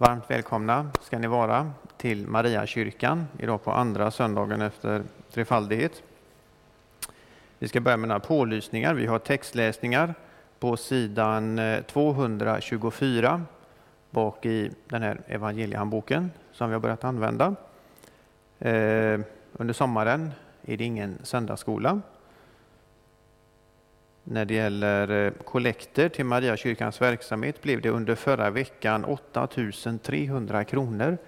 Varmt välkomna ska ni vara till Mariakyrkan idag på andra söndagen efter trefaldighet. Vi ska börja med några pålysningar. Vi har textläsningar på sidan eh, 224 bak i den här evangeliehandboken som vi har börjat använda. Eh, under sommaren är det ingen söndagsskola. När det gäller eh, kollekter till Mariakyrkans verksamhet blev det under förra veckan 8 300 kronor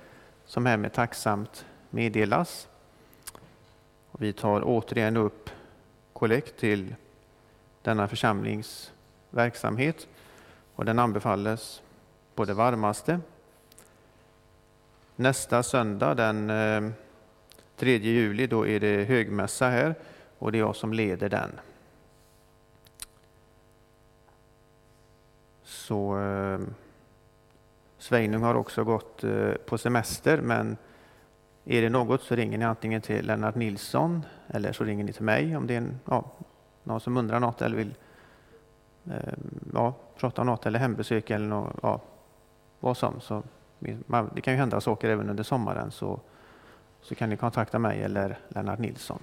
som härmed tacksamt meddelas. Vi tar återigen upp kollekt till denna församlings verksamhet och den anbefalles på det varmaste. Nästa söndag den eh, 3 juli då är det högmässa här och det är jag som leder den. Så eh, Sveinung har också gått eh, på semester, men är det något så ringer ni antingen till Lennart Nilsson eller så ringer ni till mig om det är en, ja, någon som undrar något eller vill eh, ja, prata om något eller hembesök eller något, ja, vad som. Så, det kan ju hända saker även under sommaren så, så kan ni kontakta mig eller Lennart Nilsson.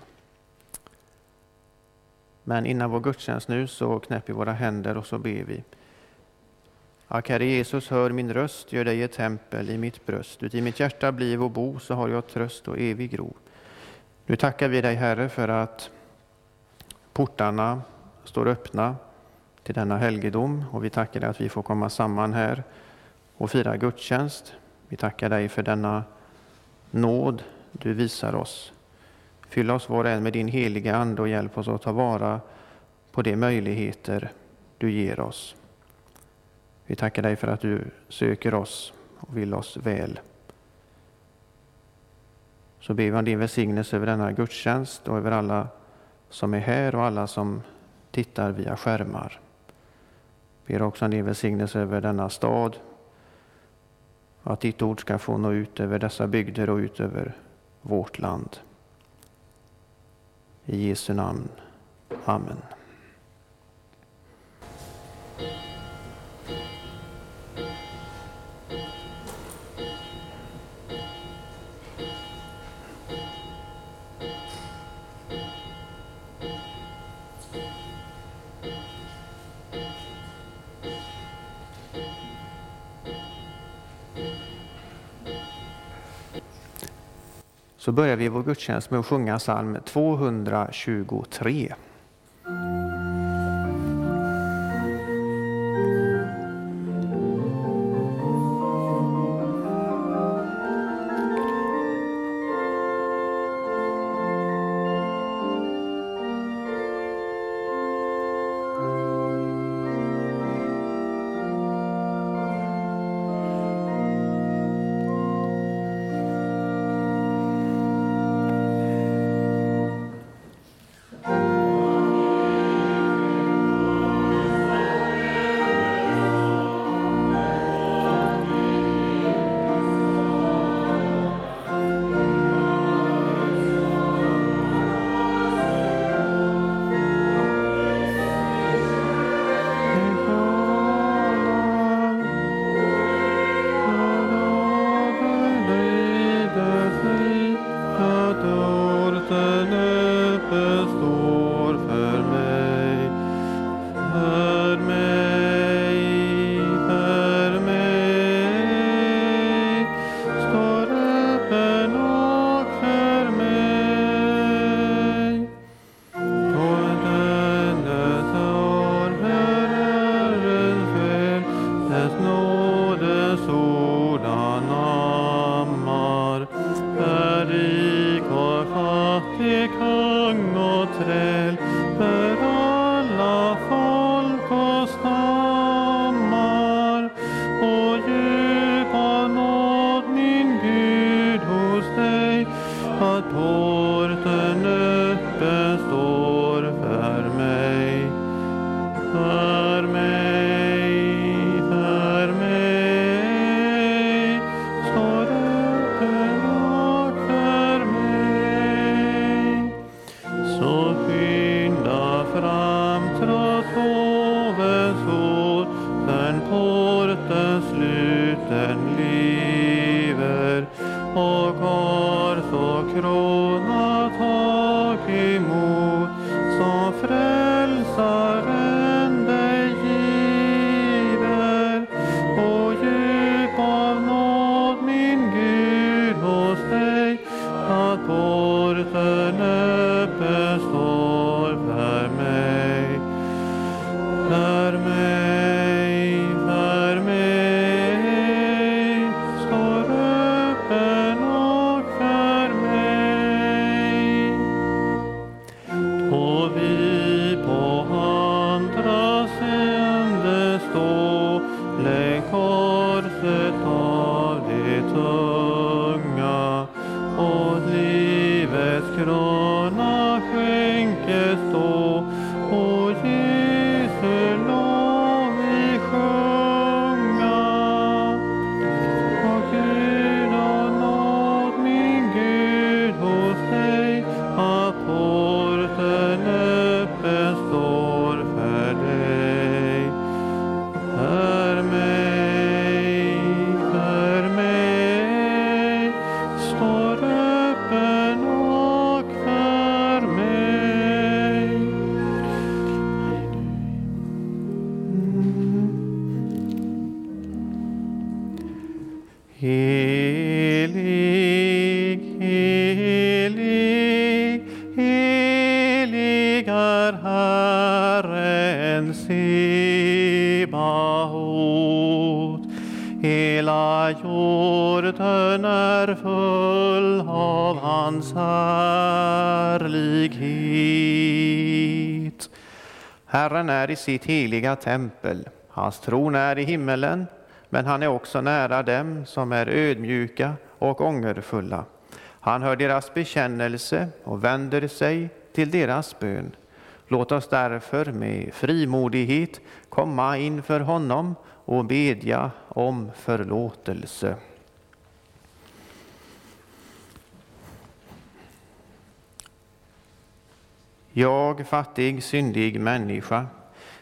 Men innan vår gudstjänst nu så knäpper vi våra händer och så ber vi. Ack, Herre Jesus, hör min röst, gör dig ett tempel i mitt bröst. Uti mitt hjärta bliv och bo, så har jag tröst och evig ro. Nu tackar vi dig, Herre, för att portarna står öppna till denna helgedom och vi tackar dig att vi får komma samman här och fira gudstjänst. Vi tackar dig för denna nåd du visar oss. Fyll oss var och en med din heliga Ande och hjälp oss att ta vara på de möjligheter du ger oss. Vi tackar dig för att du söker oss och vill oss väl. Så ber vi om din välsignelse över denna gudstjänst och över alla som är här och alla som tittar via skärmar. Ber också om din välsignelse över denna stad och att ditt ord ska få nå ut över dessa bygder och ut över vårt land. I Jesu namn. Amen. Börjar vi vår gudstjänst med att sjunga psalm 223. Sitt heliga tempel. Hans tron är i himmelen, men han är också nära dem som är ödmjuka och ångerfulla. Han hör deras bekännelse och vänder sig till deras bön. Låt oss därför med frimodighet komma inför honom och bedja om förlåtelse. Jag, fattig, syndig människa,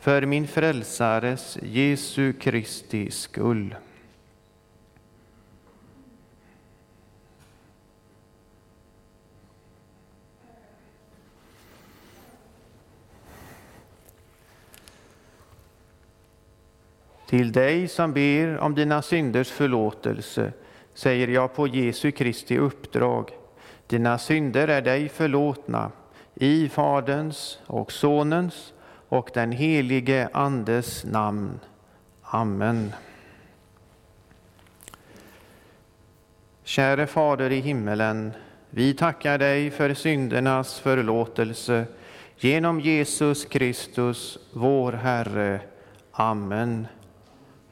för min frälsares Jesu Kristi skull. Till dig som ber om dina synders förlåtelse säger jag på Jesu Kristi uppdrag. Dina synder är dig förlåtna i Faderns och Sonens och den helige Andes namn. Amen. Käre Fader i himmelen, vi tackar dig för syndernas förlåtelse genom Jesus Kristus, vår Herre. Amen.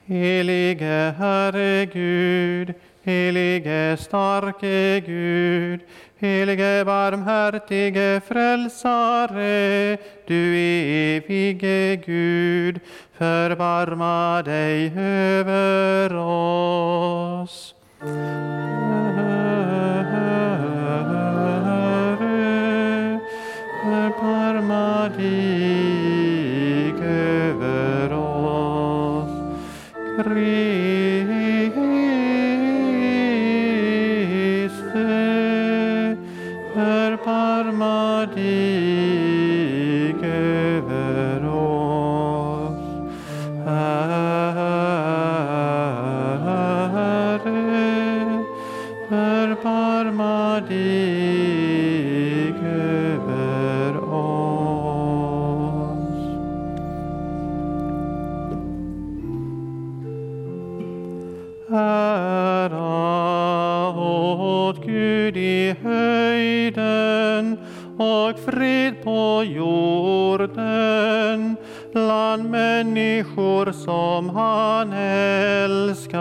Helige Herre Gud, helige starke Gud, helige barmhärtige frälsare, du evige Gud, förbarma dig över oss. Herre, förbarma dig. Ära åt Gud i höjden och fred på jorden bland människor som han älskar.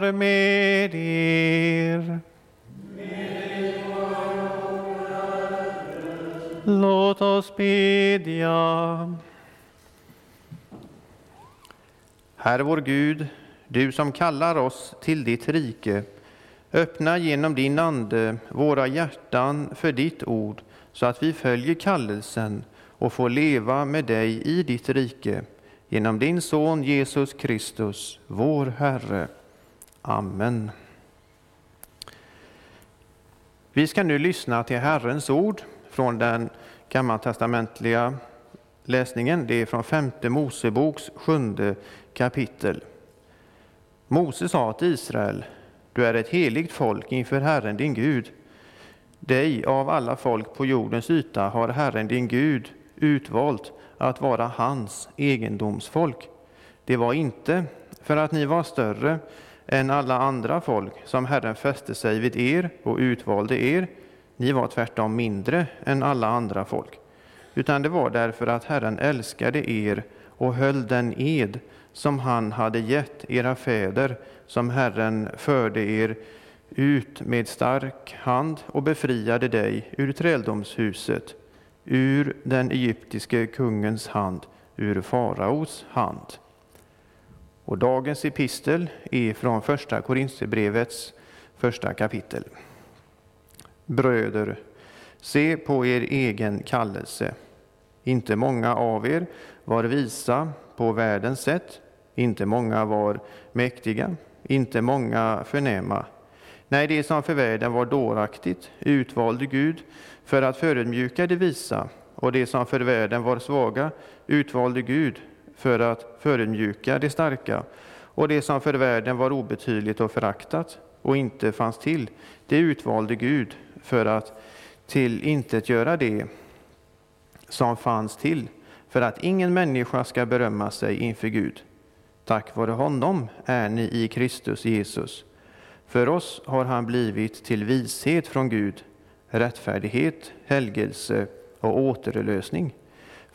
Var med er. Låt oss bedja. Herre vår Gud, du som kallar oss till ditt rike, öppna genom din Ande våra hjärtan för ditt ord, så att vi följer kallelsen och får leva med dig i ditt rike. Genom din Son Jesus Kristus, vår Herre. Amen. Vi ska nu lyssna till Herrens ord från den gammaltestamentliga läsningen. Det är från femte Moseboks sjunde kapitel. Mose sa till Israel, du är ett heligt folk inför Herren din Gud. Dig av alla folk på jordens yta har Herren din Gud utvalt att vara hans egendomsfolk. Det var inte för att ni var större än alla andra folk som Herren fäste sig vid er och utvalde er. Ni var tvärtom mindre än alla andra folk, utan det var därför att Herren älskade er och höll den ed som han hade gett era fäder, som Herren förde er ut med stark hand och befriade dig ur träldomshuset, ur den egyptiske kungens hand, ur faraos hand. Och dagens epistel är från första Korinthierbrevets första kapitel. Bröder, se på er egen kallelse. Inte många av er var visa på världens sätt, inte många var mäktiga, inte många förnäma. Nej, det som för världen var dåraktigt utvalde Gud för att förödmjuka det visa, och det som för världen var svaga utvalde Gud för att förödmjuka de starka, och det som för världen var obetydligt och föraktat och inte fanns till, det utvalde Gud för att till intet göra det som fanns till, för att ingen människa ska berömma sig inför Gud. Tack vare honom är ni i Kristus Jesus. För oss har han blivit till vishet från Gud, rättfärdighet, helgelse och återlösning,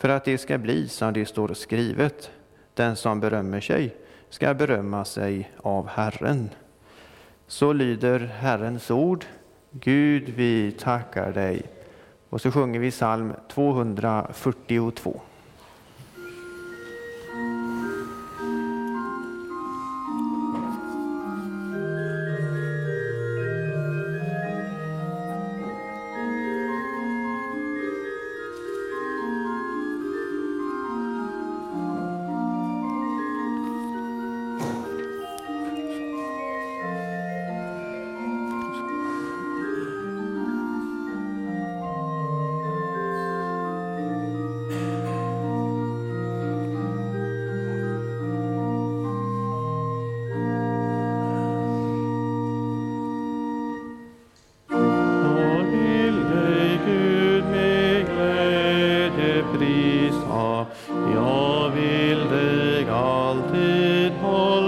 för att det ska bli som det står skrivet. Den som berömmer sig ska berömma sig av Herren. Så lyder Herrens ord. Gud, vi tackar dig. Och så sjunger vi psalm 242. Alltid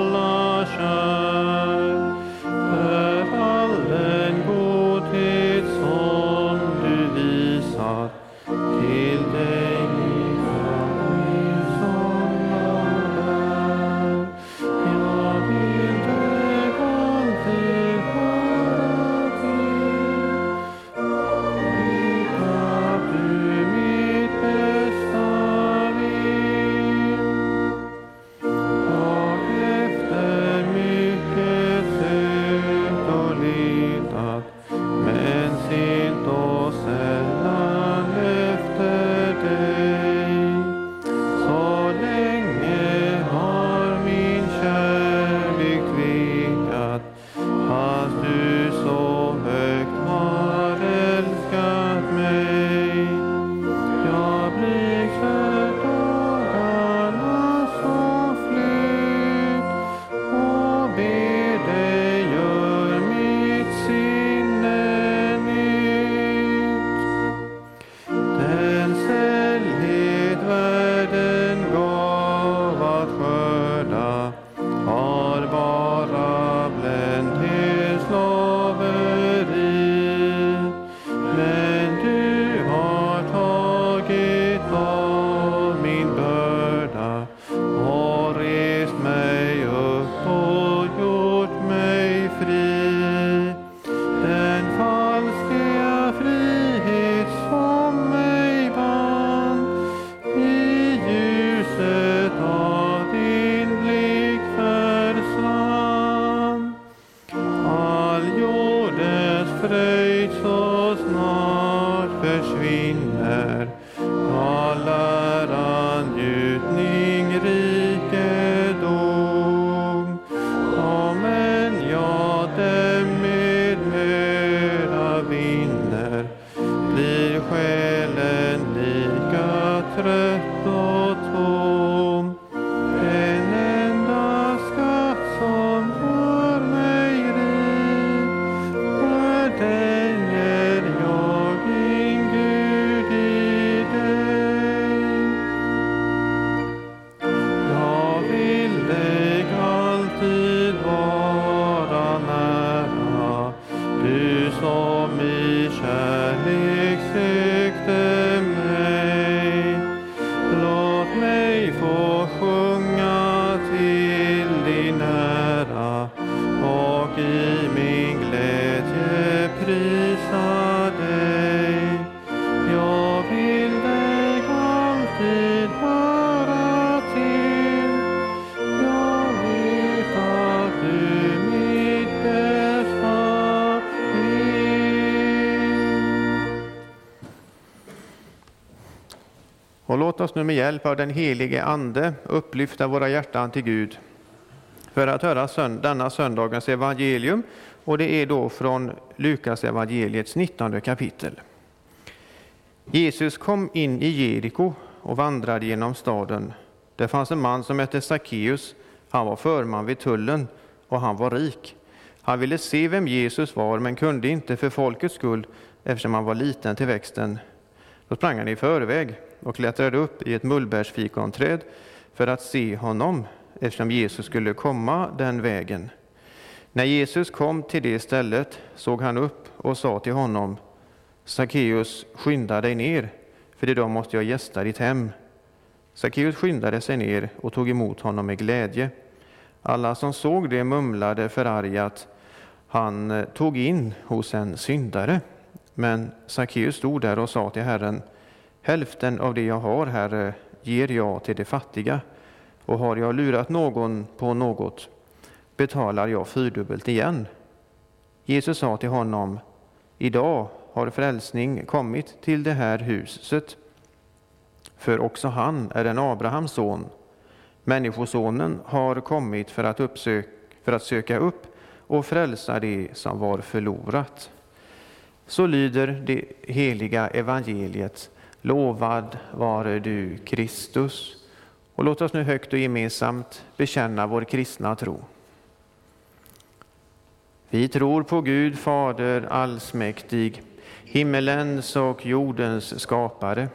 oss nu med hjälp av den helige Ande upplyfta våra hjärtan till Gud för att höra sönd denna söndagens evangelium och det är då från Lukas evangeliets 19 kapitel. Jesus kom in i Jeriko och vandrade genom staden. Där fanns en man som hette Sackeus. Han var förman vid tullen och han var rik. Han ville se vem Jesus var men kunde inte för folkets skull eftersom han var liten till växten. Då sprang han i förväg och klättrade upp i ett mullbärsfikonträd för att se honom eftersom Jesus skulle komma den vägen. När Jesus kom till det stället såg han upp och sa till honom Sackeus, skynda dig ner, för idag måste jag gästa ditt hem. Sackeus skyndade sig ner och tog emot honom med glädje. Alla som såg det mumlade förargat, han eh, tog in hos en syndare. Men Sackeus stod där och sa till Herren, hälften av det jag har, Herre, ger jag till de fattiga, och har jag lurat någon på något betalar jag fyrdubbelt igen. Jesus sa till honom, idag har frälsning kommit till det här huset, för också han är en Abrahams son. Människosonen har kommit för att, uppsöka, för att söka upp och frälsa det som var förlorat. Så lyder det heliga evangeliet. Lovad vare du, Kristus. Och låt oss nu högt och gemensamt bekänna vår kristna tro. Vi tror på Gud Fader allsmäktig, himmelens och jordens skapare.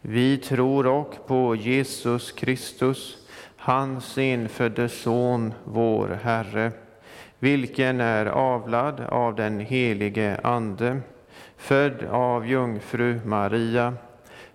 Vi tror och på Jesus Kristus, hans enfödde Son, vår Herre, vilken är avlad av den helige Ande, född av jungfru Maria,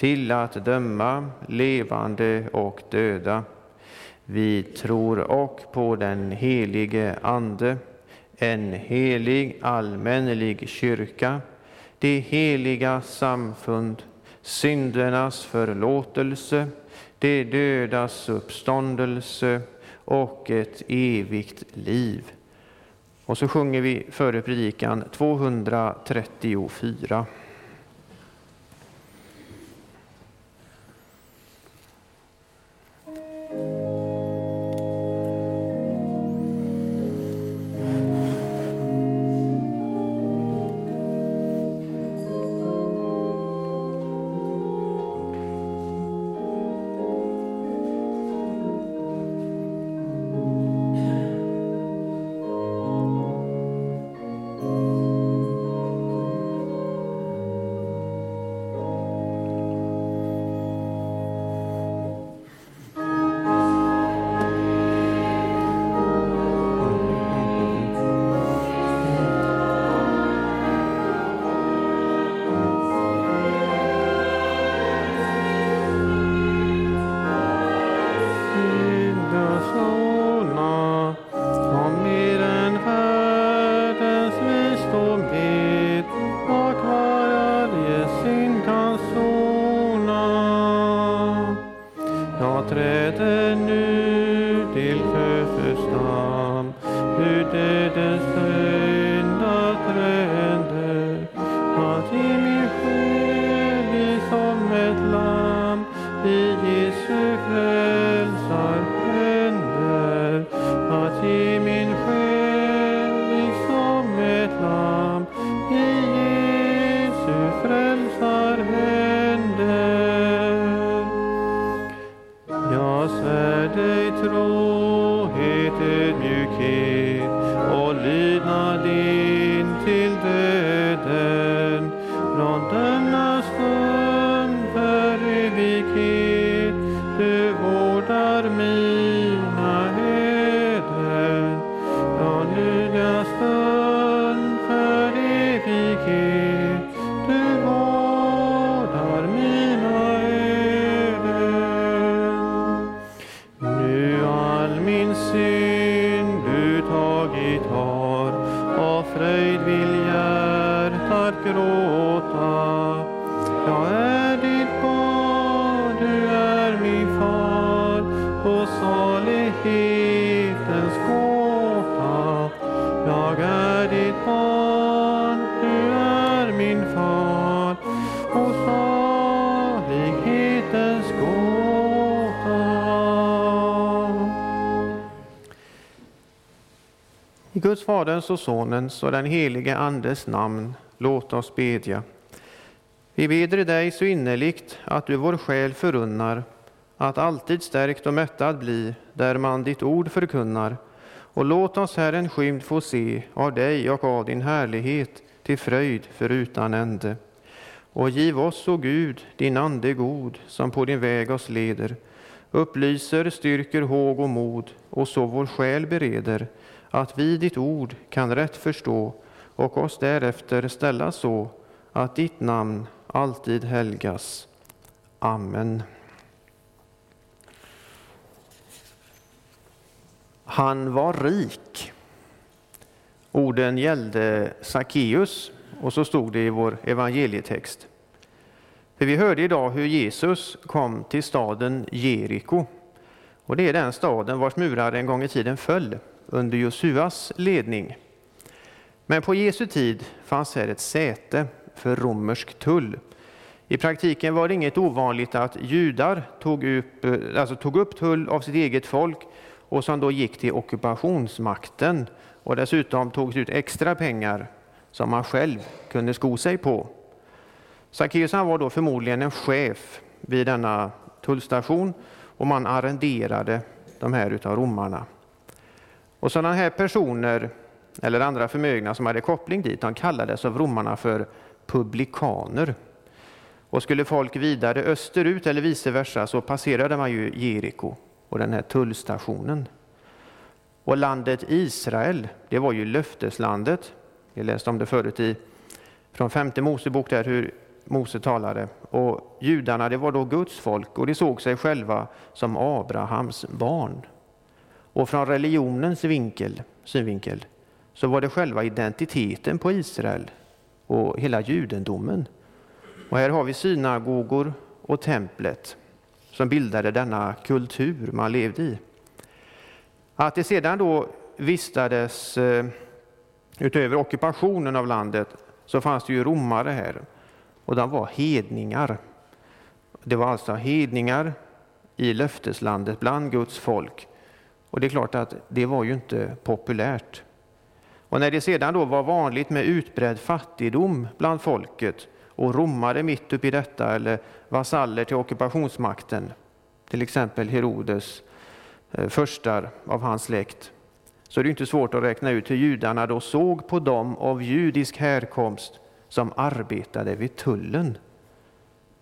till att döma levande och döda. Vi tror och på den helige Ande, en helig allmännelig kyrka, det heliga samfund, syndernas förlåtelse, det dödas uppståndelse och ett evigt liv. Och så sjunger vi före predikan 234. I Guds Faderns och Sonens och den helige Andes namn, låt oss bedja. Vi beder dig så innerligt att du vår själ förunnar att alltid stärkt och mättad bli där man ditt ord förkunnar. Och låt oss här en skymd få se av dig och av din härlighet till fröjd för utan ände. Och giv oss, o Gud, din ande god, som på din väg oss leder, upplyser, styrker håg och mod, och så vår själ bereder, att vi ditt ord kan rätt förstå och oss därefter ställa så, att ditt namn alltid helgas. Amen. Han var rik. Orden gällde Sackeus och så stod det i vår evangelietext. För vi hörde idag hur Jesus kom till staden Jeriko. Och det är den staden vars murar en gång i tiden föll under Josuas ledning. Men på Jesu tid fanns här ett säte för romersk tull. I praktiken var det inget ovanligt att judar tog upp, alltså tog upp tull av sitt eget folk och som då gick till ockupationsmakten och dessutom togs ut extra pengar som man själv kunde sko sig på. Sackeus var då förmodligen en chef vid denna tullstation och man arrenderade de här utav romarna. Och sådana här personer eller andra förmögna som hade koppling dit, de kallades av romarna för publikaner. Och skulle folk vidare österut eller vice versa så passerade man ju Jeriko och den här tullstationen. Och landet Israel, det var ju löfteslandet. Vi läste om det förut i, från femte Mosebok där hur Mose talade. Och judarna, det var då Guds folk och de såg sig själva som Abrahams barn. Och från religionens vinkel, synvinkel så var det själva identiteten på Israel och hela judendomen. Och här har vi synagogor och templet som bildade denna kultur man levde i. Att det sedan då vistades eh, utöver ockupationen av landet så fanns det ju romare här och de var hedningar. Det var alltså hedningar i löfteslandet bland Guds folk. Och det är klart att det var ju inte populärt. Och när det sedan då var vanligt med utbredd fattigdom bland folket och romare mitt upp i detta eller vasaller till ockupationsmakten, till exempel Herodes eh, förstar av hans släkt, så är det inte svårt att räkna ut hur judarna då såg på dem av judisk härkomst som arbetade vid tullen.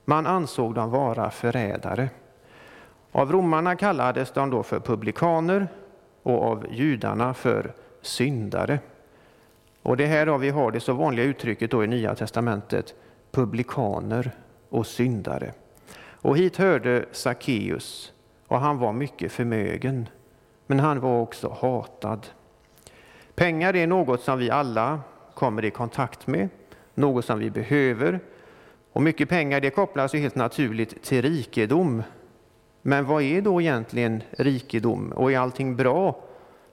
Man ansåg dem vara förrädare. Av romarna kallades de då för publikaner och av judarna för syndare. Och det här har vi har det så vanliga uttrycket då i Nya testamentet, publikaner och syndare. Och hit hörde Sackeus och han var mycket förmögen, men han var också hatad. Pengar är något som vi alla kommer i kontakt med, något som vi behöver. Och mycket pengar det kopplas ju helt naturligt till rikedom. Men vad är då egentligen rikedom och är allting bra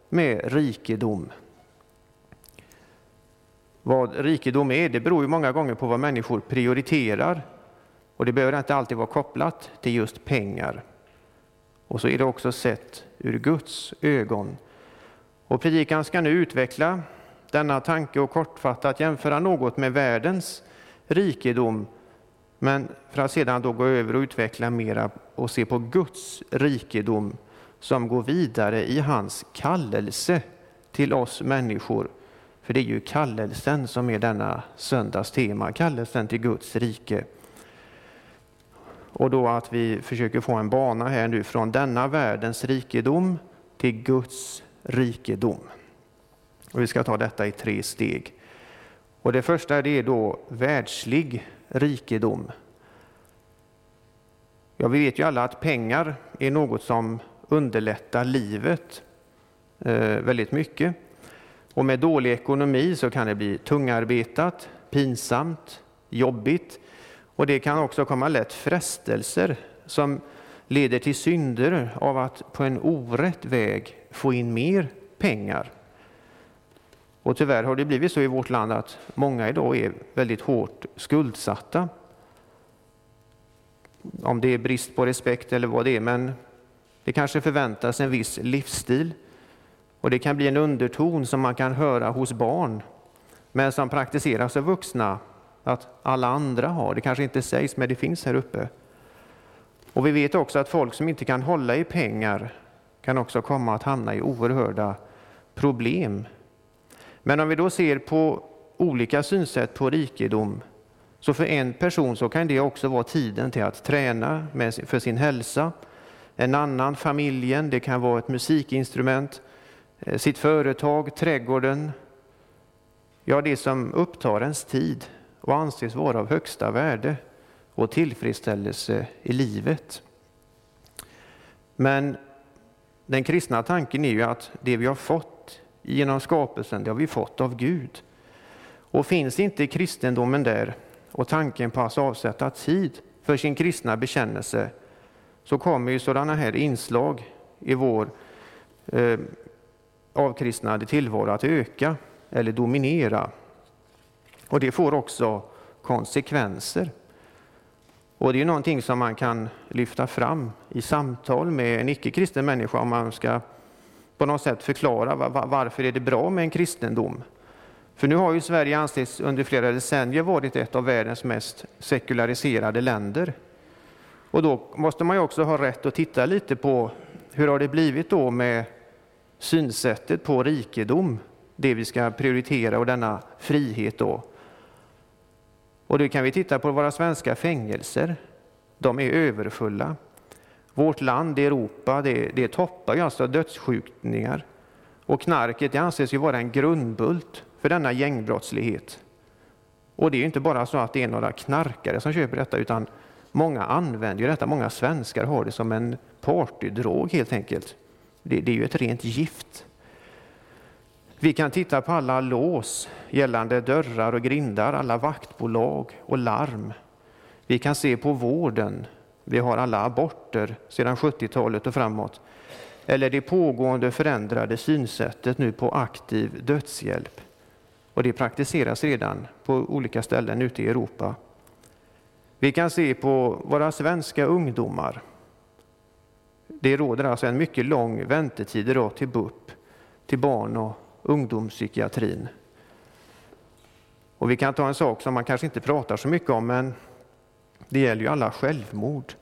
med rikedom? Vad rikedom är, det beror ju många gånger på vad människor prioriterar. Och det behöver inte alltid vara kopplat till just pengar. Och så är det också sett ur Guds ögon. Och predikan ska nu utveckla denna tanke och kortfattat jämföra något med världens rikedom, men för att sedan då gå över och utveckla mera och se på Guds rikedom som går vidare i hans kallelse till oss människor. För det är ju kallelsen som är denna söndags tema, kallelsen till Guds rike. Och då att vi försöker få en bana här nu från denna världens rikedom till Guds rikedom. Och vi ska ta detta i tre steg. Och det första det är då världslig rikedom. Ja, vi vet ju alla att pengar är något som underlättar livet eh, väldigt mycket. Och med dålig ekonomi så kan det bli tungarbetat, pinsamt, jobbigt. Och det kan också komma lätt frestelser som leder till synder av att på en orätt väg få in mer pengar. Och tyvärr har det blivit så i vårt land att många idag är väldigt hårt skuldsatta. Om det är brist på respekt eller vad det är, men det kanske förväntas en viss livsstil. Och det kan bli en underton som man kan höra hos barn, men som praktiseras av vuxna, att alla andra har. Det kanske inte sägs, men det finns här uppe. Och vi vet också att folk som inte kan hålla i pengar kan också komma att hamna i oerhörda problem men om vi då ser på olika synsätt på rikedom, så för en person så kan det också vara tiden till att träna för sin hälsa. En annan familjen, det kan vara ett musikinstrument, eh, sitt företag, trädgården. Ja, det som upptar ens tid och anses vara av högsta värde och tillfredsställelse i livet. Men den kristna tanken är ju att det vi har fått genom skapelsen, det har vi fått av Gud. Och finns inte kristendomen där och tanken på att avsätta tid för sin kristna bekännelse så kommer ju sådana här inslag i vår eh, avkristnade tillvaro att öka eller dominera. Och det får också konsekvenser. Och det är någonting som man kan lyfta fram i samtal med en icke-kristen människa om man ska på något sätt förklara varför är det bra med en kristendom. För nu har ju Sverige ansetts under flera decennier varit ett av världens mest sekulariserade länder. Och då måste man ju också ha rätt att titta lite på hur har det blivit då med synsättet på rikedom, det vi ska prioritera och denna frihet då. Och då kan vi titta på våra svenska fängelser. De är överfulla. Vårt land, Europa, det, det toppar ju alltså dödsskjutningar. Och knarket det anses ju vara en grundbult för denna gängbrottslighet. Och det är ju inte bara så att det är några knarkare som köper detta, utan många använder ju detta. Många svenskar har det som en partydrog helt enkelt. Det, det är ju ett rent gift. Vi kan titta på alla lås gällande dörrar och grindar, alla vaktbolag och larm. Vi kan se på vården, vi har alla aborter sedan 70-talet och framåt. Eller det pågående förändrade synsättet nu på aktiv dödshjälp. Och det praktiseras redan på olika ställen ute i Europa. Vi kan se på våra svenska ungdomar. Det råder alltså en mycket lång väntetid idag till BUP, till barn och ungdomspsykiatrin. Och vi kan ta en sak som man kanske inte pratar så mycket om, men det gäller ju alla självmord.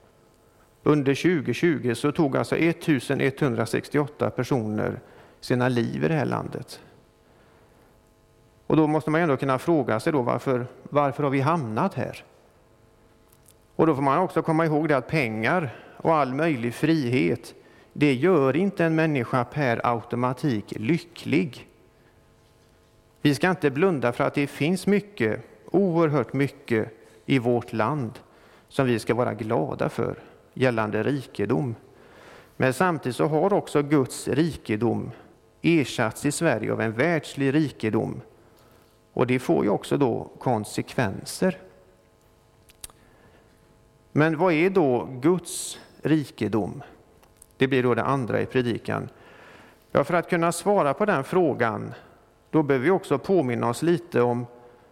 Under 2020 så tog alltså 1168 personer sina liv i det här landet. Och då måste man ändå kunna fråga sig då varför, varför har vi hamnat här? Och då får man också komma ihåg det att pengar och all möjlig frihet, det gör inte en människa per automatik lycklig. Vi ska inte blunda för att det finns mycket, oerhört mycket i vårt land som vi ska vara glada för gällande rikedom. Men samtidigt så har också Guds rikedom ersatts i Sverige av en världslig rikedom. Och det får ju också då konsekvenser. Men vad är då Guds rikedom? Det blir då det andra i predikan. Ja, för att kunna svara på den frågan, då behöver vi också påminna oss lite om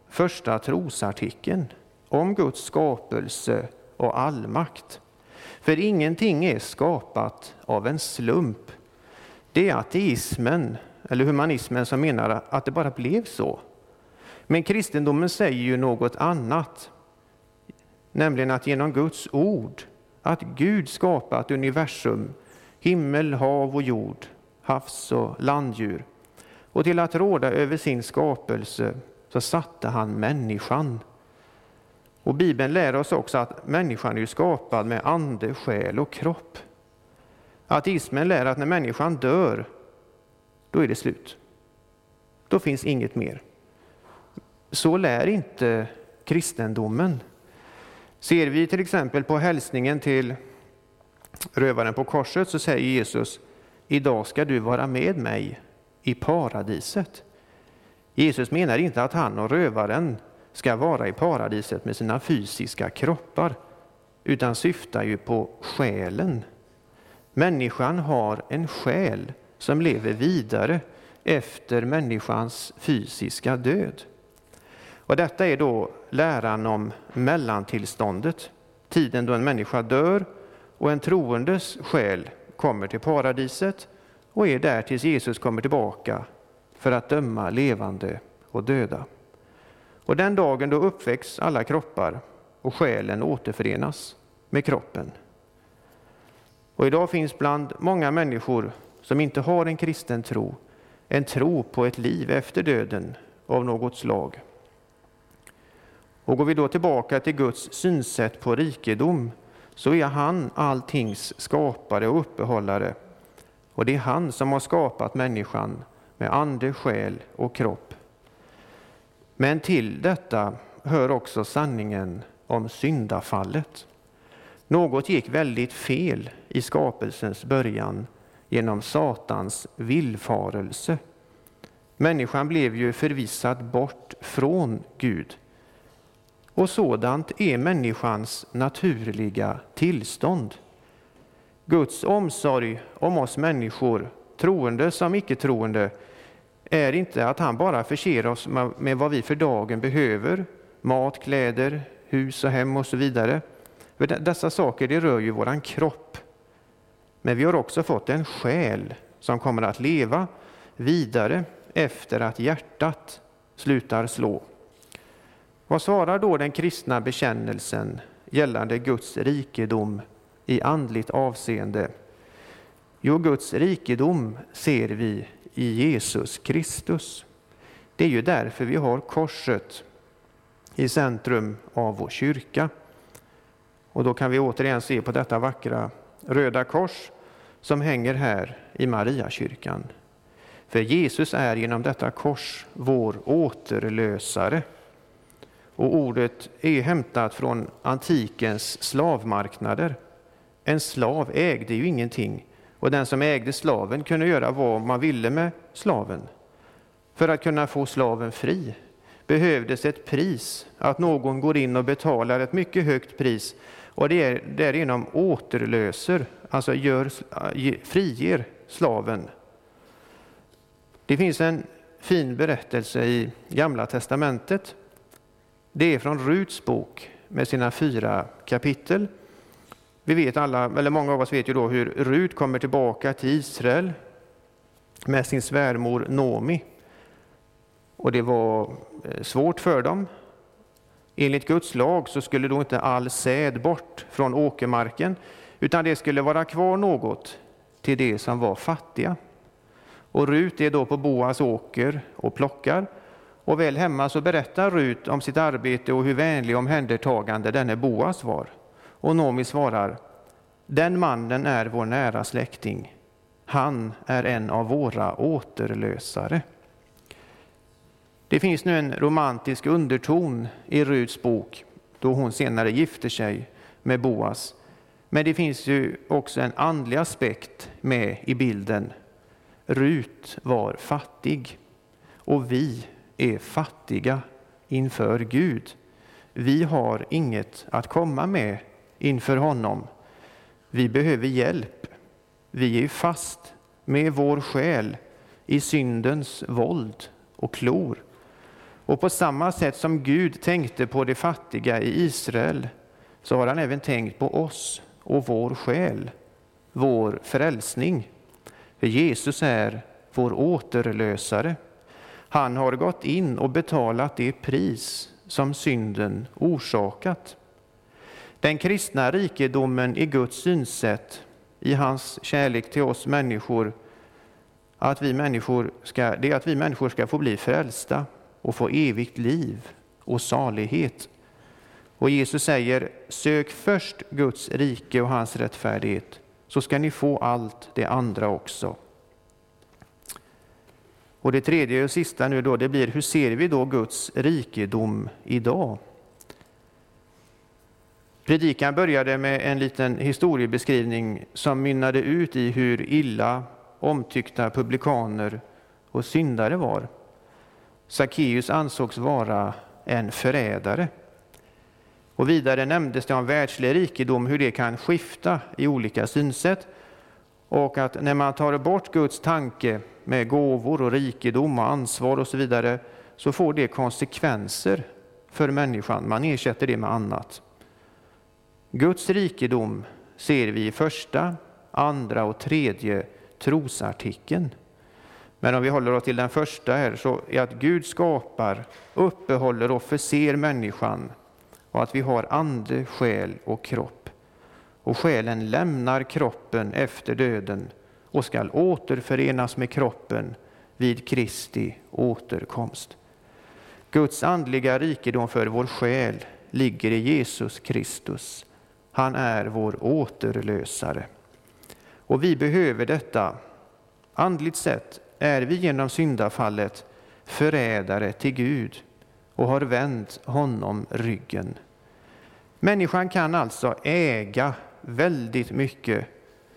första trosartikeln, om Guds skapelse och allmakt. För ingenting är skapat av en slump. Det är ateismen, eller humanismen, som menar att det bara blev så. Men kristendomen säger ju något annat, nämligen att genom Guds ord, att Gud skapat universum, himmel, hav och jord, havs och landdjur, och till att råda över sin skapelse så satte han människan. Och Bibeln lär oss också att människan är skapad med ande, själ och kropp. Ateismen lär att när människan dör, då är det slut. Då finns inget mer. Så lär inte kristendomen. Ser vi till exempel på hälsningen till rövaren på korset så säger Jesus, idag ska du vara med mig i paradiset. Jesus menar inte att han och rövaren ska vara i paradiset med sina fysiska kroppar, utan syftar ju på själen. Människan har en själ som lever vidare efter människans fysiska död. Och detta är då läran om mellantillståndet, tiden då en människa dör och en troendes själ kommer till paradiset och är där tills Jesus kommer tillbaka för att döma levande och döda. Och den dagen då uppväcks alla kroppar och själen återförenas med kroppen. Och idag finns bland många människor som inte har en kristen tro, en tro på ett liv efter döden av något slag. Och går vi då tillbaka till Guds synsätt på rikedom så är han alltings skapare och uppehållare. Och det är han som har skapat människan med ande, själ och kropp. Men till detta hör också sanningen om syndafallet. Något gick väldigt fel i skapelsens början genom Satans villfarelse. Människan blev ju förvisad bort från Gud. Och sådant är människans naturliga tillstånd. Guds omsorg om oss människor, troende som icke-troende, är inte att han bara förser oss med vad vi för dagen behöver, mat, kläder, hus och hem och så vidare. För dessa saker det rör ju våran kropp. Men vi har också fått en själ som kommer att leva vidare efter att hjärtat slutar slå. Vad svarar då den kristna bekännelsen gällande Guds rikedom i andligt avseende? Jo, Guds rikedom ser vi i Jesus Kristus. Det är ju därför vi har korset i centrum av vår kyrka. Och då kan vi återigen se på detta vackra röda kors som hänger här i Mariakyrkan. För Jesus är genom detta kors vår återlösare. Och ordet är hämtat från antikens slavmarknader. En slav ägde ju ingenting och den som ägde slaven kunde göra vad man ville med slaven. För att kunna få slaven fri behövdes ett pris, att någon går in och betalar ett mycket högt pris och det därigenom återlöser, alltså gör, eh, friger slaven. Det finns en fin berättelse i Gamla testamentet. Det är från Ruts bok med sina fyra kapitel. Vi vet alla, eller många av oss vet ju då hur Rut kommer tillbaka till Israel med sin svärmor Nomi. Och det var eh, svårt för dem. Enligt Guds lag så skulle då inte all säd bort från åkermarken, utan det skulle vara kvar något till de som var fattiga. Och Rut är då på Boas åker och plockar. Och väl hemma så berättar Rut om sitt arbete och hur vänlig omhändertagande denne Boas var. Och Nomi svarar, den mannen är vår nära släkting. Han är en av våra återlösare. Det finns nu en romantisk underton i Ruts bok då hon senare gifter sig med Boas. Men det finns ju också en andlig aspekt med i bilden. Rut var fattig och vi är fattiga inför Gud. Vi har inget att komma med inför honom. Vi behöver hjälp. Vi är fast med vår själ i syndens våld och klor. Och på samma sätt som Gud tänkte på de fattiga i Israel så har han även tänkt på oss och vår själ, vår frälsning. För Jesus är vår återlösare. Han har gått in och betalat det pris som synden orsakat. Den kristna rikedomen i Guds synsätt, i hans kärlek till oss människor, att vi människor ska, det är att vi människor ska få bli frälsta och få evigt liv och salighet. Och Jesus säger, sök först Guds rike och hans rättfärdighet, så ska ni få allt det andra också. Och det tredje och sista nu då, det blir, hur ser vi då Guds rikedom idag? Predikan började med en liten historiebeskrivning som mynnade ut i hur illa omtyckta publikaner och syndare var. Sackeus ansågs vara en förrädare. Och vidare nämndes det om världslig rikedom, hur det kan skifta i olika synsätt. Och att när man tar bort Guds tanke med gåvor och rikedom och ansvar och så vidare, så får det konsekvenser för människan. Man ersätter det med annat. Guds rikedom ser vi i första, andra och tredje trosartikeln. Men om vi håller oss till den första här, så är att Gud skapar, uppehåller och förser människan och att vi har ande, själ och kropp. Och själen lämnar kroppen efter döden och skall återförenas med kroppen vid Kristi återkomst. Guds andliga rikedom för vår själ ligger i Jesus Kristus. Han är vår återlösare. Och vi behöver detta. Andligt sett är vi genom syndafallet förrädare till Gud och har vänt honom ryggen. Människan kan alltså äga väldigt mycket,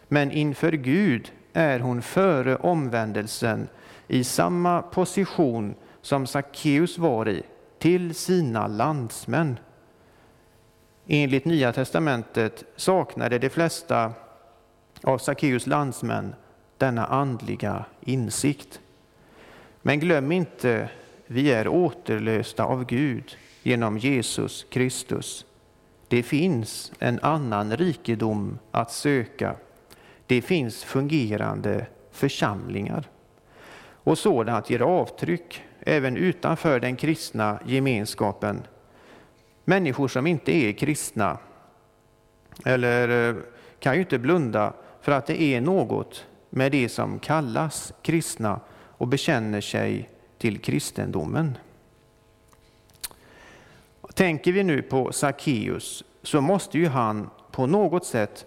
men inför Gud är hon före omvändelsen i samma position som Sackeus var i, till sina landsmän. Enligt Nya testamentet saknade de flesta av Sackeus landsmän denna andliga insikt. Men glöm inte, vi är återlösta av Gud genom Jesus Kristus. Det finns en annan rikedom att söka. Det finns fungerande församlingar. Och sådant ger avtryck även utanför den kristna gemenskapen. Människor som inte är kristna eller eh, kan ju inte blunda för att det är något med det som kallas kristna och bekänner sig till kristendomen. Tänker vi nu på Sackeus så måste ju han på något sätt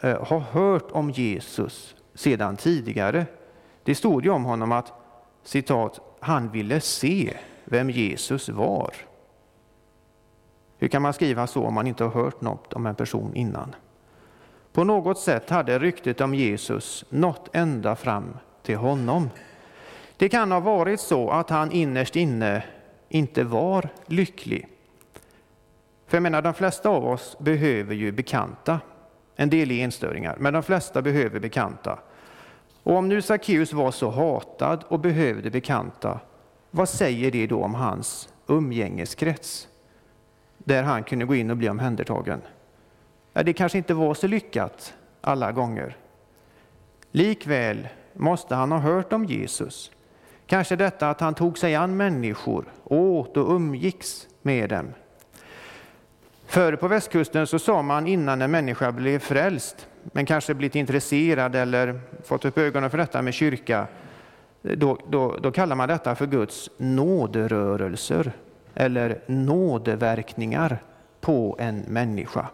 eh, ha hört om Jesus sedan tidigare. Det stod ju om honom att citat, han ville se vem Jesus var. Hur kan man skriva så om man inte har hört något om en person innan? På något sätt hade ryktet om Jesus nått ända fram till honom. Det kan ha varit så att han innerst inne inte var lycklig. För jag menar, de flesta av oss behöver ju bekanta. En del är enstöringar, men de flesta behöver bekanta. Och om nu Sackeus var så hatad och behövde bekanta, vad säger det då om hans umgängeskrets? Där han kunde gå in och bli omhändertagen. Det kanske inte var så lyckat alla gånger. Likväl måste han ha hört om Jesus. Kanske detta att han tog sig an människor, åt och umgicks med dem. Förr på västkusten så sa man innan en människa blev frälst, men kanske blivit intresserad eller fått upp ögonen för detta med kyrka, då, då, då kallar man detta för Guds nåderörelser eller nådeverkningar på en människa.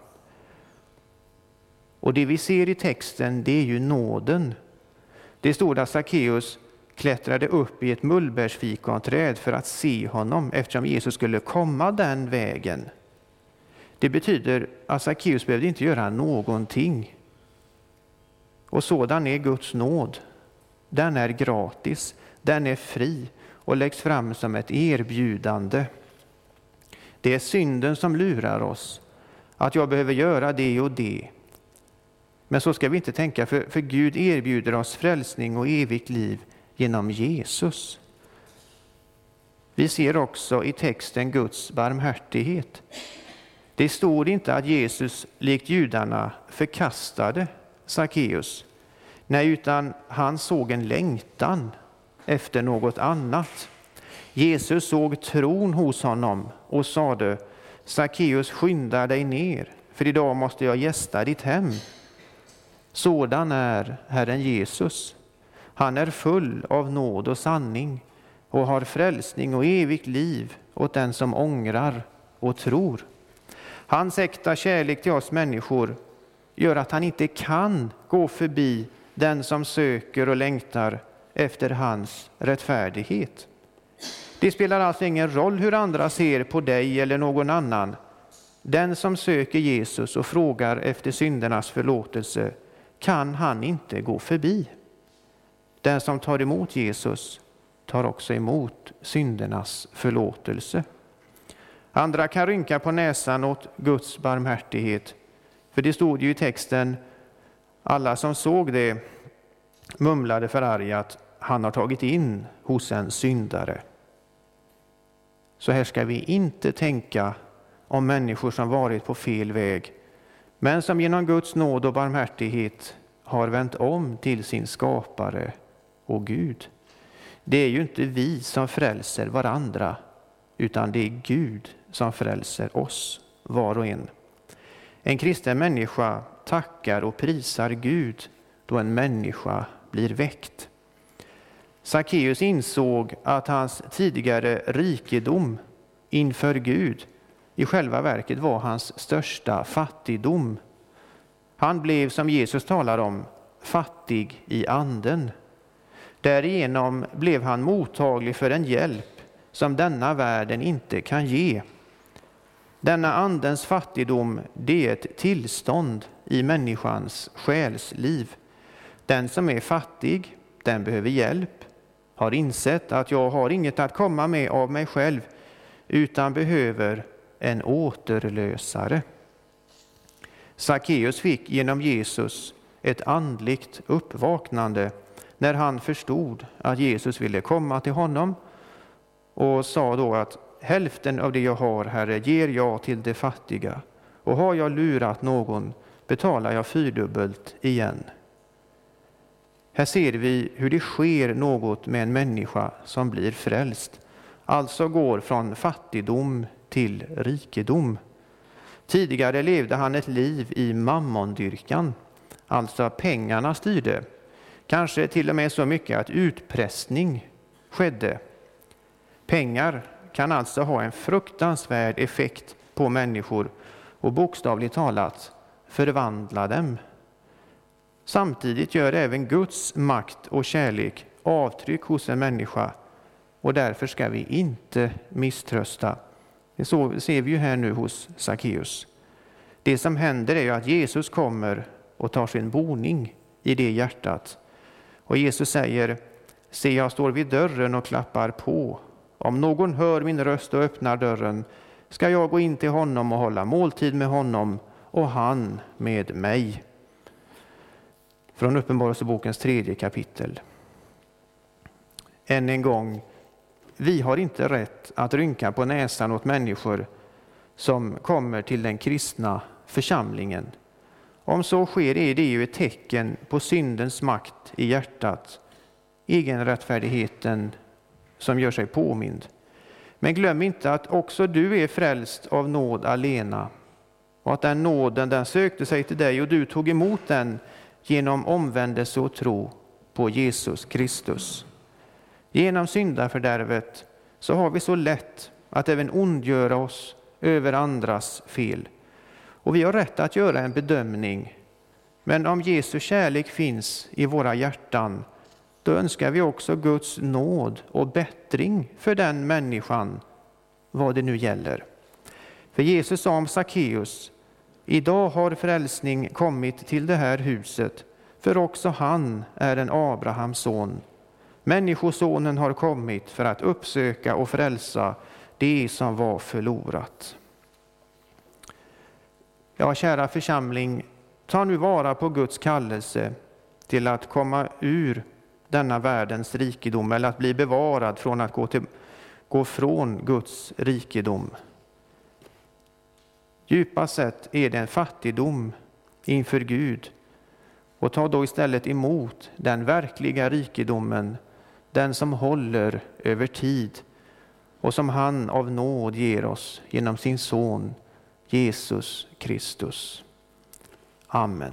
Och det vi ser i texten, det är ju nåden. Det stod att Sackeus klättrade upp i ett mullbärsfikonträd för att se honom eftersom Jesus skulle komma den vägen. Det betyder att Sackeus behövde inte göra någonting. Och sådan är Guds nåd. Den är gratis, den är fri och läggs fram som ett erbjudande. Det är synden som lurar oss, att jag behöver göra det och det. Men så ska vi inte tänka, för, för Gud erbjuder oss frälsning och evigt liv genom Jesus. Vi ser också i texten Guds barmhärtighet. Det står inte att Jesus likt judarna förkastade Sackeus. Nej, utan han såg en längtan efter något annat. Jesus såg tron hos honom och sade Sackeus, skynda dig ner, för idag måste jag gästa ditt hem. Sådan är Herren Jesus. Han är full av nåd och sanning och har frälsning och evigt liv åt den som ångrar och tror. Hans äkta kärlek till oss människor gör att han inte kan gå förbi den som söker och längtar efter hans rättfärdighet. Det spelar alltså ingen roll hur andra ser på dig eller någon annan. Den som söker Jesus och frågar efter syndernas förlåtelse kan han inte gå förbi. Den som tar emot Jesus tar också emot syndernas förlåtelse. Andra kan rynka på näsan åt Guds barmhärtighet, för det stod ju i texten, alla som såg det mumlade förargat, han har tagit in hos en syndare. Så här ska vi inte tänka om människor som varit på fel väg, men som genom Guds nåd och barmhärtighet har vänt om till sin skapare och Gud. Det är ju inte vi som frälser varandra, utan det är Gud som frälser oss, var och en. En kristen människa tackar och prisar Gud då en människa blir väckt. Sackeus insåg att hans tidigare rikedom inför Gud i själva verket var hans största fattigdom. Han blev, som Jesus talar om, fattig i anden. Därigenom blev han mottaglig för en hjälp som denna världen inte kan ge. Denna andens fattigdom, det är ett tillstånd i människans själsliv. Den som är fattig, den behöver hjälp, har insett att jag har inget att komma med av mig själv, utan behöver en återlösare. Sackeus fick genom Jesus ett andligt uppvaknande när han förstod att Jesus ville komma till honom och sa då att hälften av det jag har, Herre, ger jag till de fattiga och har jag lurat någon betalar jag fyrdubbelt igen. Här ser vi hur det sker något med en människa som blir frälst, alltså går från fattigdom till rikedom. Tidigare levde han ett liv i mammondyrkan, alltså pengarna styrde. Kanske till och med så mycket att utpressning skedde. Pengar kan alltså ha en fruktansvärd effekt på människor och bokstavligt talat förvandla dem. Samtidigt gör även Guds makt och kärlek avtryck hos en människa och därför ska vi inte misströsta. Det ser vi ju här nu hos Sackeus. Det som händer är ju att Jesus kommer och tar sin boning i det hjärtat. Och Jesus säger, se jag står vid dörren och klappar på. Om någon hör min röst och öppnar dörren ska jag gå in till honom och hålla måltid med honom och han med mig. Från Uppenbarelsebokens tredje kapitel. Än en gång, vi har inte rätt att rynka på näsan åt människor som kommer till den kristna församlingen. Om så sker är det ju ett tecken på syndens makt i hjärtat, egenrättfärdigheten som gör sig påmind. Men glöm inte att också du är frälst av nåd alena och att den nåden den sökte sig till dig och du tog emot den genom omvändelse och tro på Jesus Kristus. Genom syndafördärvet så har vi så lätt att även ondgöra oss över andras fel. Och vi har rätt att göra en bedömning. Men om Jesu kärlek finns i våra hjärtan, då önskar vi också Guds nåd och bättring för den människan, vad det nu gäller. För Jesus sa om Sackeus, idag har frälsning kommit till det här huset, för också han är en Abrahams son. Människosonen har kommit för att uppsöka och frälsa det som var förlorat. Ja, kära församling, Ta nu vara på Guds kallelse till att komma ur denna världens rikedom eller att bli bevarad från att gå, till, gå från Guds rikedom. Djupast sett är det en fattigdom inför Gud och ta då istället emot den verkliga rikedomen, den som håller över tid och som han av nåd ger oss genom sin son Jesus Kristus. Amen.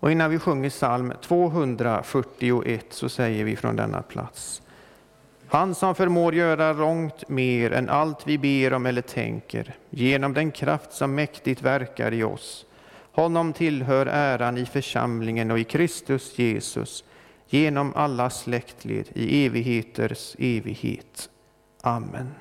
Och innan vi sjunger psalm 241 så säger vi från denna plats. Han som förmår göra långt mer än allt vi ber om eller tänker, genom den kraft som mäktigt verkar i oss. Honom tillhör äran i församlingen och i Kristus Jesus, genom alla släktled i evigheters evighet. Amen.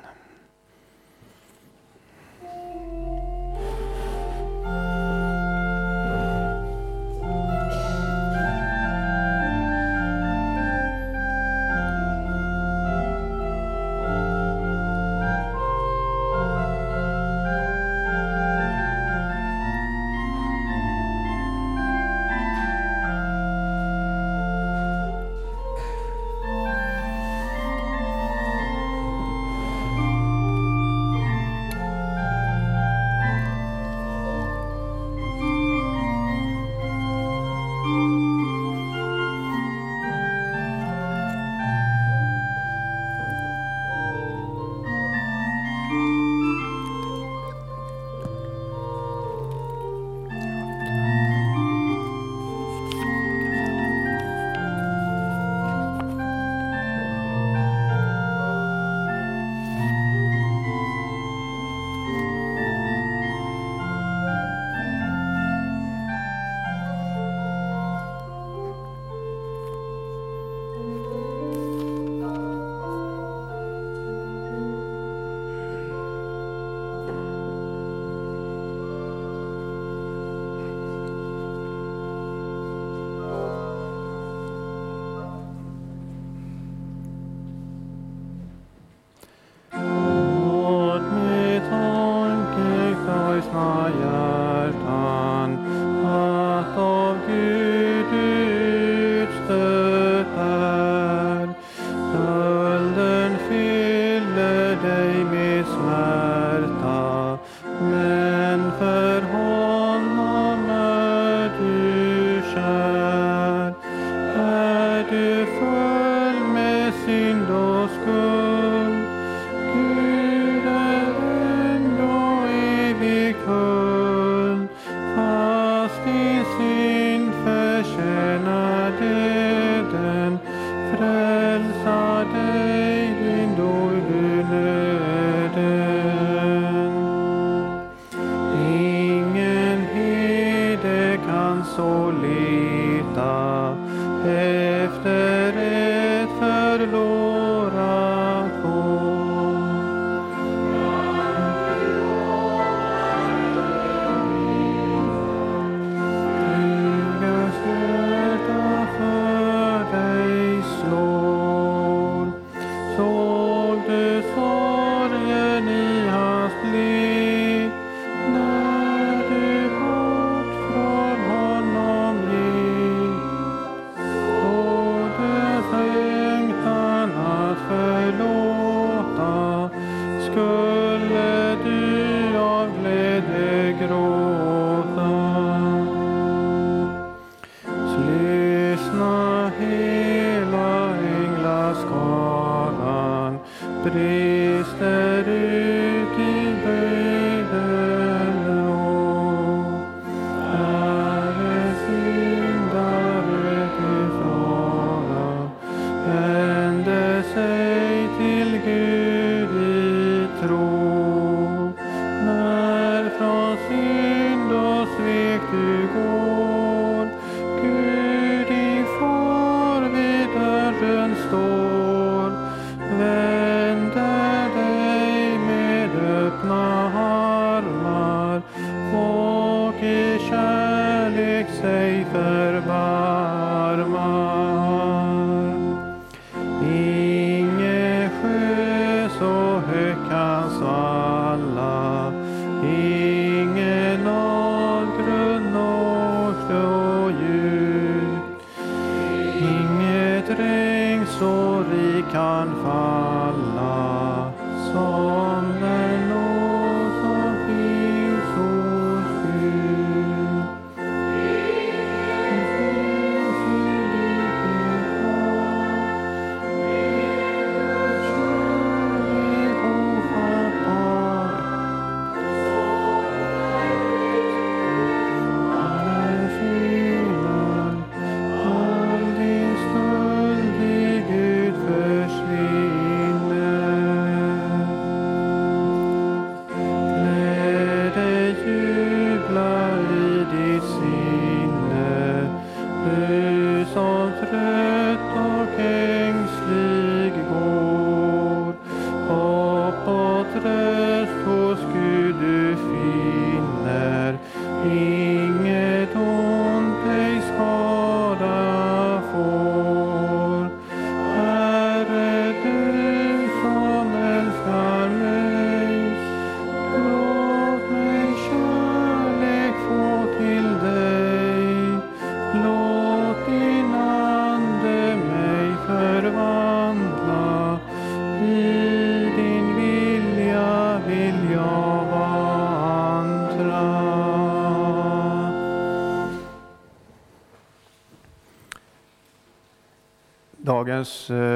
prestarei.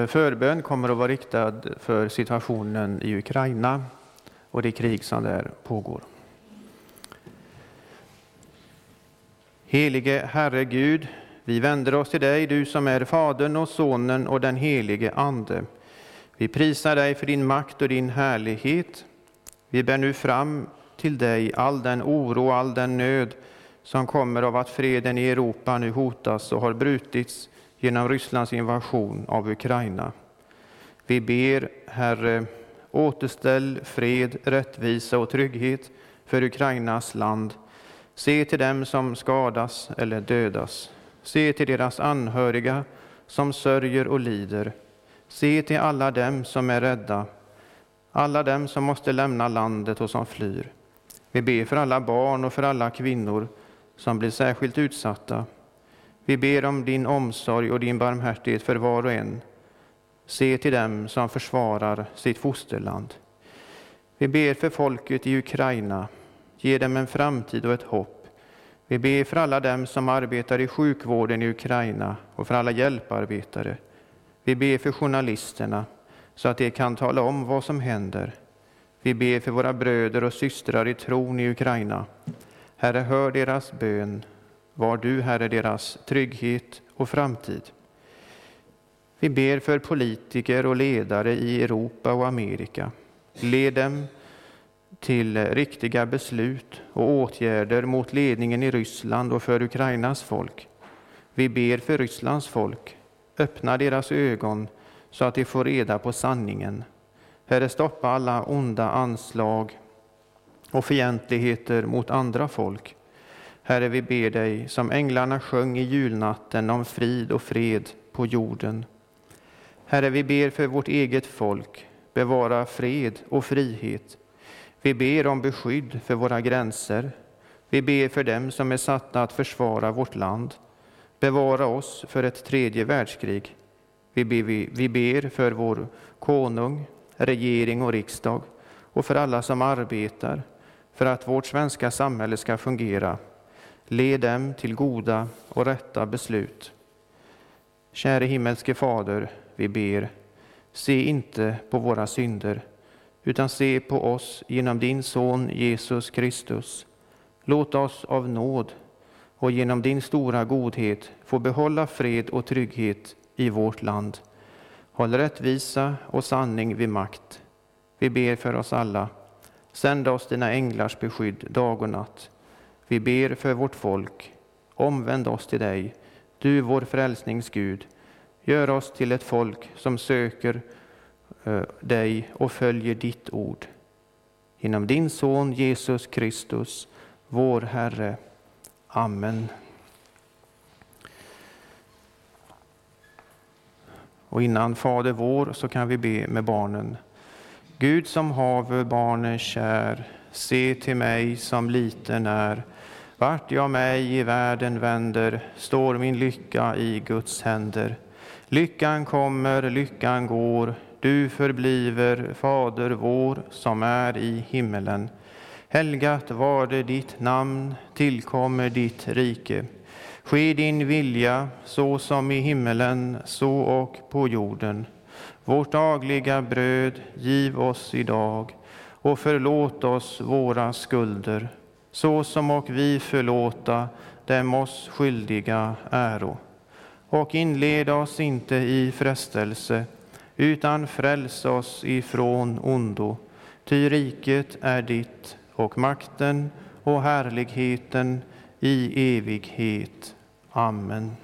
Förbön kommer att vara riktad för situationen i Ukraina och det krig som där pågår. Helige Herre Gud, vi vänder oss till dig, du som är Fadern och Sonen och den helige Ande. Vi prisar dig för din makt och din härlighet. Vi bär nu fram till dig all den oro och all den nöd som kommer av att freden i Europa nu hotas och har brutits genom Rysslands invasion av Ukraina. Vi ber, Herre, återställ fred, rättvisa och trygghet för Ukrainas land. Se till dem som skadas eller dödas. Se till deras anhöriga som sörjer och lider. Se till alla dem som är rädda, alla dem som måste lämna landet och som flyr. Vi ber för alla barn och för alla kvinnor som blir särskilt utsatta. Vi ber om din omsorg och din barmhärtighet för var och en. Se till dem som försvarar sitt fosterland. Vi ber för folket i Ukraina. Ge dem en framtid och ett hopp. Vi ber för alla dem som arbetar i sjukvården i Ukraina och för alla hjälparbetare. Vi ber för journalisterna så att de kan tala om vad som händer. Vi ber för våra bröder och systrar i tron i Ukraina. Herre, hör deras bön. Var du, Herre, deras trygghet och framtid. Vi ber för politiker och ledare i Europa och Amerika. Led dem till riktiga beslut och åtgärder mot ledningen i Ryssland och för Ukrainas folk. Vi ber för Rysslands folk. Öppna deras ögon så att de får reda på sanningen. Herre, stoppa alla onda anslag och fientligheter mot andra folk. Herre, vi ber dig, som änglarna sjöng i julnatten om frid och fred på jorden. Herre, vi ber för vårt eget folk, bevara fred och frihet. Vi ber om beskydd för våra gränser. Vi ber för dem som är satta att försvara vårt land. Bevara oss för ett tredje världskrig. Vi ber, vi, vi ber för vår konung, regering och riksdag och för alla som arbetar för att vårt svenska samhälle ska fungera. Led dem till goda och rätta beslut. Käre himmelske Fader, vi ber, se inte på våra synder, utan se på oss genom din Son Jesus Kristus. Låt oss av nåd och genom din stora godhet få behålla fred och trygghet i vårt land. Håll rättvisa och sanning vid makt. Vi ber för oss alla. Sänd oss dina änglars beskydd dag och natt. Vi ber för vårt folk. Omvänd oss till dig, du vår frälsnings Gud. Gör oss till ett folk som söker eh, dig och följer ditt ord. Genom din son Jesus Kristus, vår Herre. Amen. Och innan Fader vår så kan vi be med barnen. Gud som haver barnen kär, se till mig som liten är vart jag mig i världen vänder står min lycka i Guds händer. Lyckan kommer, lyckan går, du förbliver, Fader vår som är i himmelen. Helgat var det ditt namn, tillkommer ditt rike. Ske din vilja, så som i himmelen, så och på jorden. Vårt dagliga bröd giv oss idag och förlåt oss våra skulder, så som och vi förlåta dem oss skyldiga äro. Och inled oss inte i frestelse, utan fräls oss ifrån ondo. Ty riket är ditt och makten och härligheten i evighet. Amen.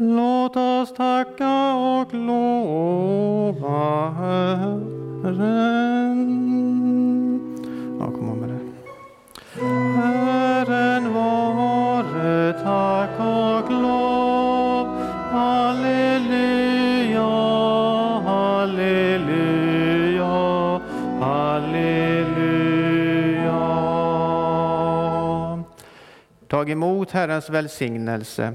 Låt oss tacka och lova Herren. Ja, kom med det. Herren vare tack och lov. Halleluja, halleluja, halleluja. Tag emot Herrens välsignelse.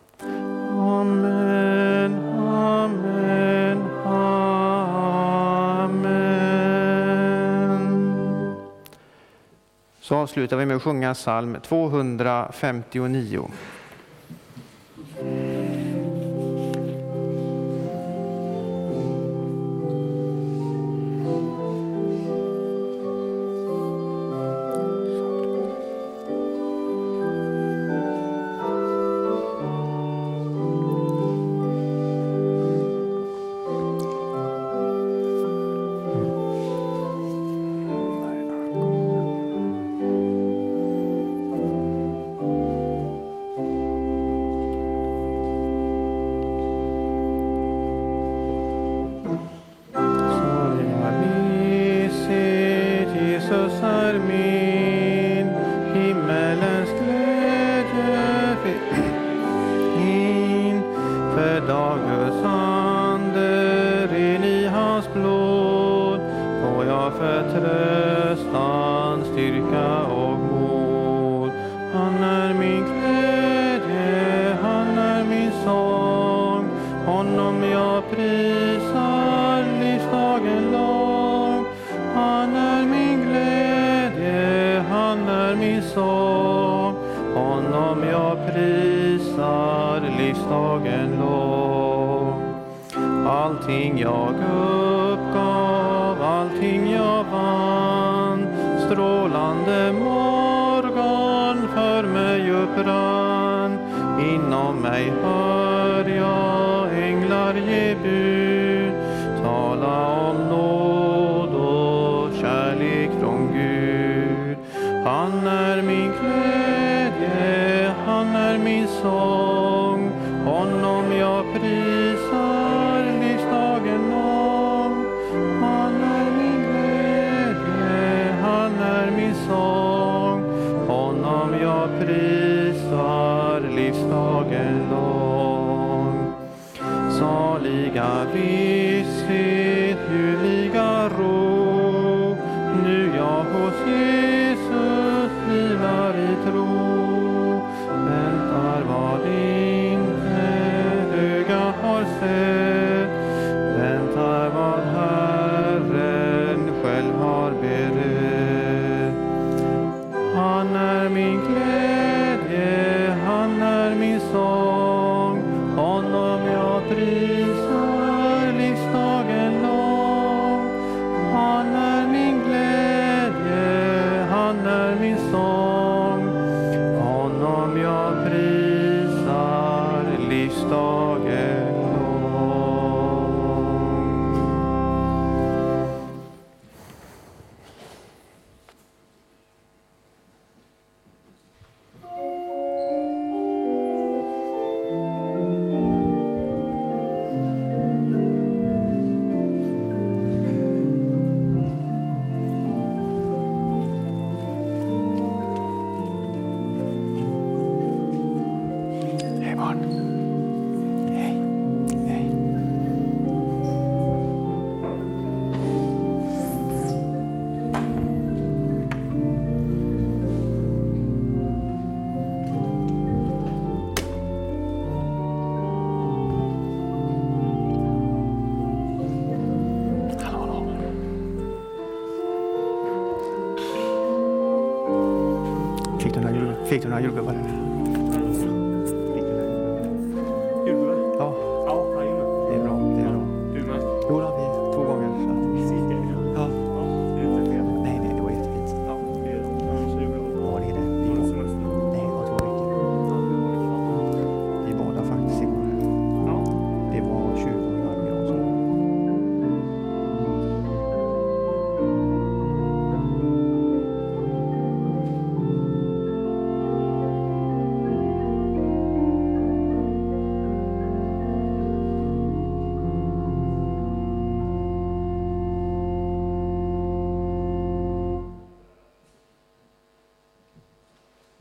Så avslutar vi med att sjunga psalm 259. Han